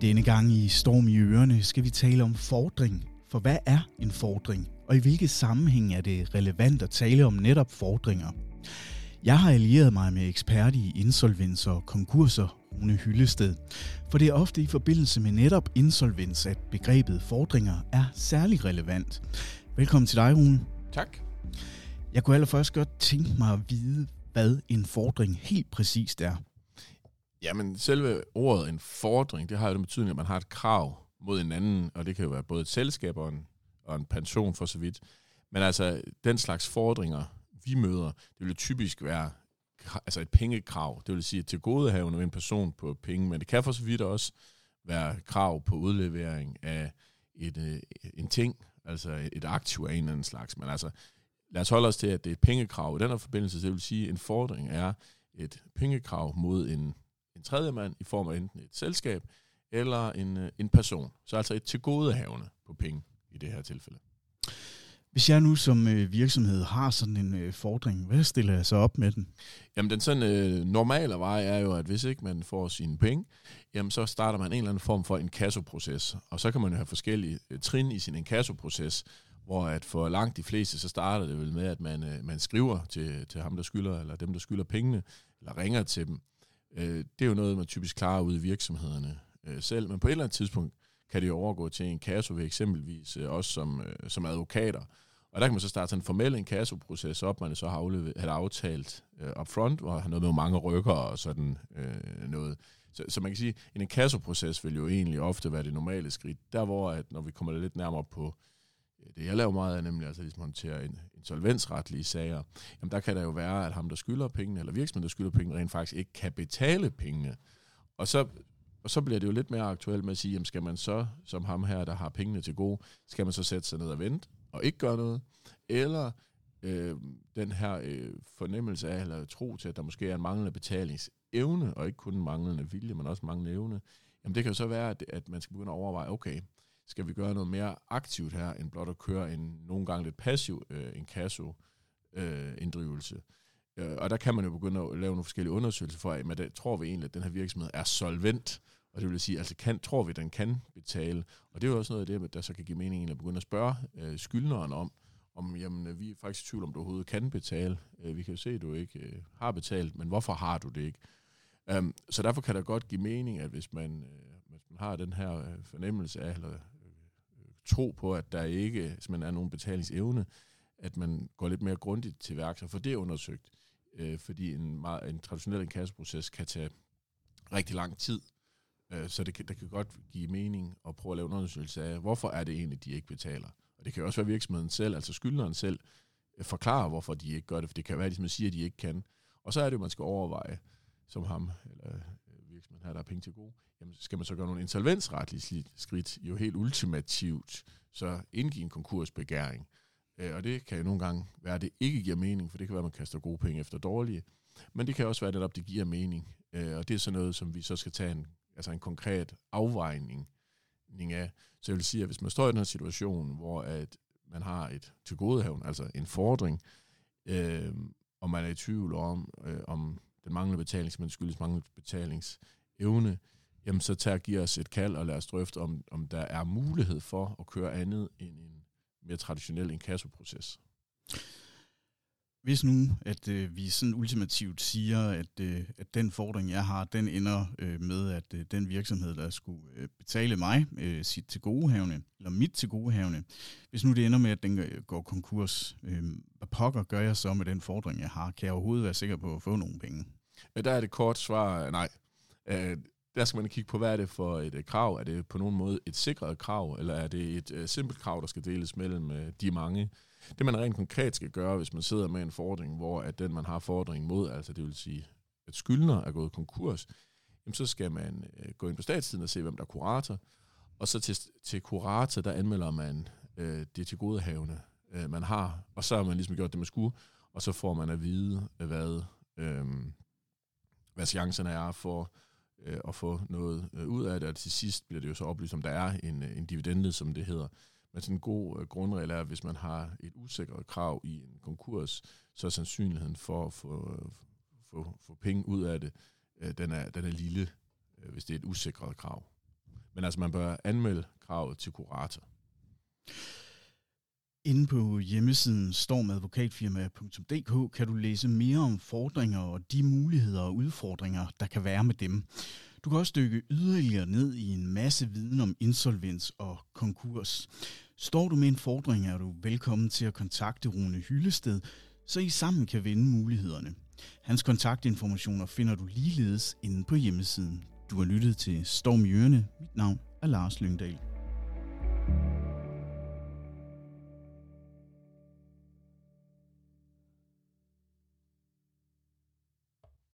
Denne gang i Storm i Ørene skal vi tale om fordring. For hvad er en fordring? Og i hvilke sammenhæng er det relevant at tale om netop fordringer? Jeg har allieret mig med ekspert i insolvens og konkurser, Rune Hyllested. For det er ofte i forbindelse med netop insolvens, at begrebet fordringer er særlig relevant. Velkommen til dig, Rune. Tak. Jeg kunne allerførst godt tænke mig at vide, hvad en fordring helt præcist er. Jamen, selve ordet en fordring, det har jo den betydning, at man har et krav mod en anden, og det kan jo være både et selskab og en, og en pension for så vidt. Men altså, den slags fordringer, vi møder, det vil typisk være altså et pengekrav. Det vil sige, at til godehavende en person på penge, men det kan for så vidt også være krav på udlevering af et, øh, en ting, altså et aktiv af en eller anden slags. Men altså, lad os holde os til, at det er et pengekrav. I den her forbindelse, det vil sige, at en fordring er et pengekrav mod en en tredje mand i form af enten et selskab eller en, øh, en person. Så altså et tilgodehavende på penge i det her tilfælde. Hvis jeg nu som øh, virksomhed har sådan en øh, fordring, hvad stiller jeg så op med den? Jamen den sådan øh, normale vej er jo, at hvis ikke man får sine penge, jamen så starter man en eller anden form for en kassoproces. Og så kan man jo have forskellige øh, trin i sin inkassoproces, hvor at for langt de fleste, så starter det vel med, at man, øh, man skriver til, til ham, der skylder, eller dem, der skylder pengene, eller ringer til dem. Øh, det er jo noget, man typisk klarer ude i virksomhederne øh, selv, men på et eller andet tidspunkt kan det jo overgå til en kasso ved eksempelvis øh, også som, øh, som advokater. Og der kan man så starte sådan en formel inkassoproces op, man så har, aflevet, har aftalt øh, upfront, hvor har noget med mange rykker og sådan øh, noget. Så, så man kan sige, at en inkassoproces vil jo egentlig ofte være det normale skridt. Der hvor, at når vi kommer lidt nærmere på Øh, det jeg laver meget af, nemlig altså ligesom håndtere en, insolvensretlige sager, jamen der kan der jo være, at ham, der skylder pengene, eller virksomheden, der skylder pengene, rent faktisk ikke kan betale pengene. Og så, og så bliver det jo lidt mere aktuelt med at sige, jamen skal man så, som ham her, der har pengene til gode, skal man så sætte sig ned og vente, og ikke gøre noget? Eller øh, den her øh, fornemmelse af, eller tro til, at der måske er en manglende betalingsevne, og ikke kun en manglende vilje, men også manglende evne, jamen det kan jo så være, at, at man skal begynde at overveje, okay, skal vi gøre noget mere aktivt her, end blot at køre en nogle gange lidt passiv øh, en kasso øh, inddrivelse. Øh, og der kan man jo begynde at lave nogle forskellige undersøgelser for, at det, tror vi egentlig, at den her virksomhed er solvent, og det vil sige, altså kan, tror vi, at den kan betale. Og det er jo også noget af det, der så kan give mening at begynde at spørge øh, skyldneren om, om jamen, vi er faktisk i tvivl, om du overhovedet kan betale. Øh, vi kan jo se, at du ikke øh, har betalt, men hvorfor har du det ikke? Um, så derfor kan det godt give mening, at hvis man, øh, hvis man har den her øh, fornemmelse af, eller tro på, at der ikke man er nogen betalingsevne, at man går lidt mere grundigt til værks og får det undersøgt. Øh, fordi en, meget, en traditionel inkassoproces kan tage rigtig lang tid. Øh, så det kan, det kan godt give mening at prøve at lave en undersøgelse af, hvorfor er det egentlig, de ikke betaler. Og det kan også være virksomheden selv, altså skyldneren selv, øh, forklarer, hvorfor de ikke gør det, for det kan være, at de siger, at de ikke kan. Og så er det jo, man skal overveje, som ham, eller virksomheden her, der har penge til gode, jamen skal man så gøre nogle insolvensretlige skridt, jo helt ultimativt, så indgive en konkursbegæring. Øh, og det kan jo nogle gange være, at det ikke giver mening, for det kan være, at man kaster gode penge efter dårlige. Men det kan også være, at det giver mening. Øh, og det er sådan noget, som vi så skal tage en, altså en konkret afvejning af. Så jeg vil sige, at hvis man står i den her situation, hvor at man har et tilgodehavn, altså en fordring, øh, og man er i tvivl om, øh, om den manglende betaling, som skyldes manglende betalingsevne, jamen så tager giver os et kald og lad os drøfte, om, om der er mulighed for at køre andet end en mere traditionel inkassoproces. Hvis nu, at øh, vi sådan ultimativt siger, at, øh, at den fordring, jeg har, den ender øh, med, at øh, den virksomhed, der skulle øh, betale mig øh, sit til godehavne, eller mit til godehavne, hvis nu det ender med, at den øh, går konkurs, øh, hvad pokker gør jeg så med den fordring, jeg har? Kan jeg overhovedet være sikker på at få nogle penge? Der er det kort svar, øh, nej. Øh, der skal man kigge på, hvad er det for et uh, krav? Er det på nogen måde et sikret krav, eller er det et uh, simpelt krav, der skal deles mellem uh, de mange? Det man rent konkret skal gøre, hvis man sidder med en fordring, hvor at den, man har fordringen mod, altså det vil sige, at skyldner er gået konkurs, jamen så skal man uh, gå ind på statstiden og se, hvem der er kurator, og så til, til kurator, der anmelder man uh, det til godehavende, uh, man har, og så har man ligesom gjort det, man skulle, og så får man at vide, hvad, uh, hvad chancerne er for øh, at få noget øh, ud af det, og til sidst bliver det jo så oplyst, om der er en, øh, en dividende, som det hedder. Men sådan en god øh, grundregel er, at hvis man har et usikret krav i en konkurs, så er sandsynligheden for at få, få, få penge ud af det, øh, den, er, den er lille, øh, hvis det er et usikret krav. Men altså, man bør anmelde kravet til kurator. Inde på hjemmesiden stormadvokatfirma.dk kan du læse mere om fordringer og de muligheder og udfordringer, der kan være med dem. Du kan også dykke yderligere ned i en masse viden om insolvens og konkurs. Står du med en fordring, er du velkommen til at kontakte Rune Hyllested, så I sammen kan vinde mulighederne. Hans kontaktinformationer finder du ligeledes inde på hjemmesiden. Du har lyttet til Storm Jørne. Mit navn er Lars Lyngdal.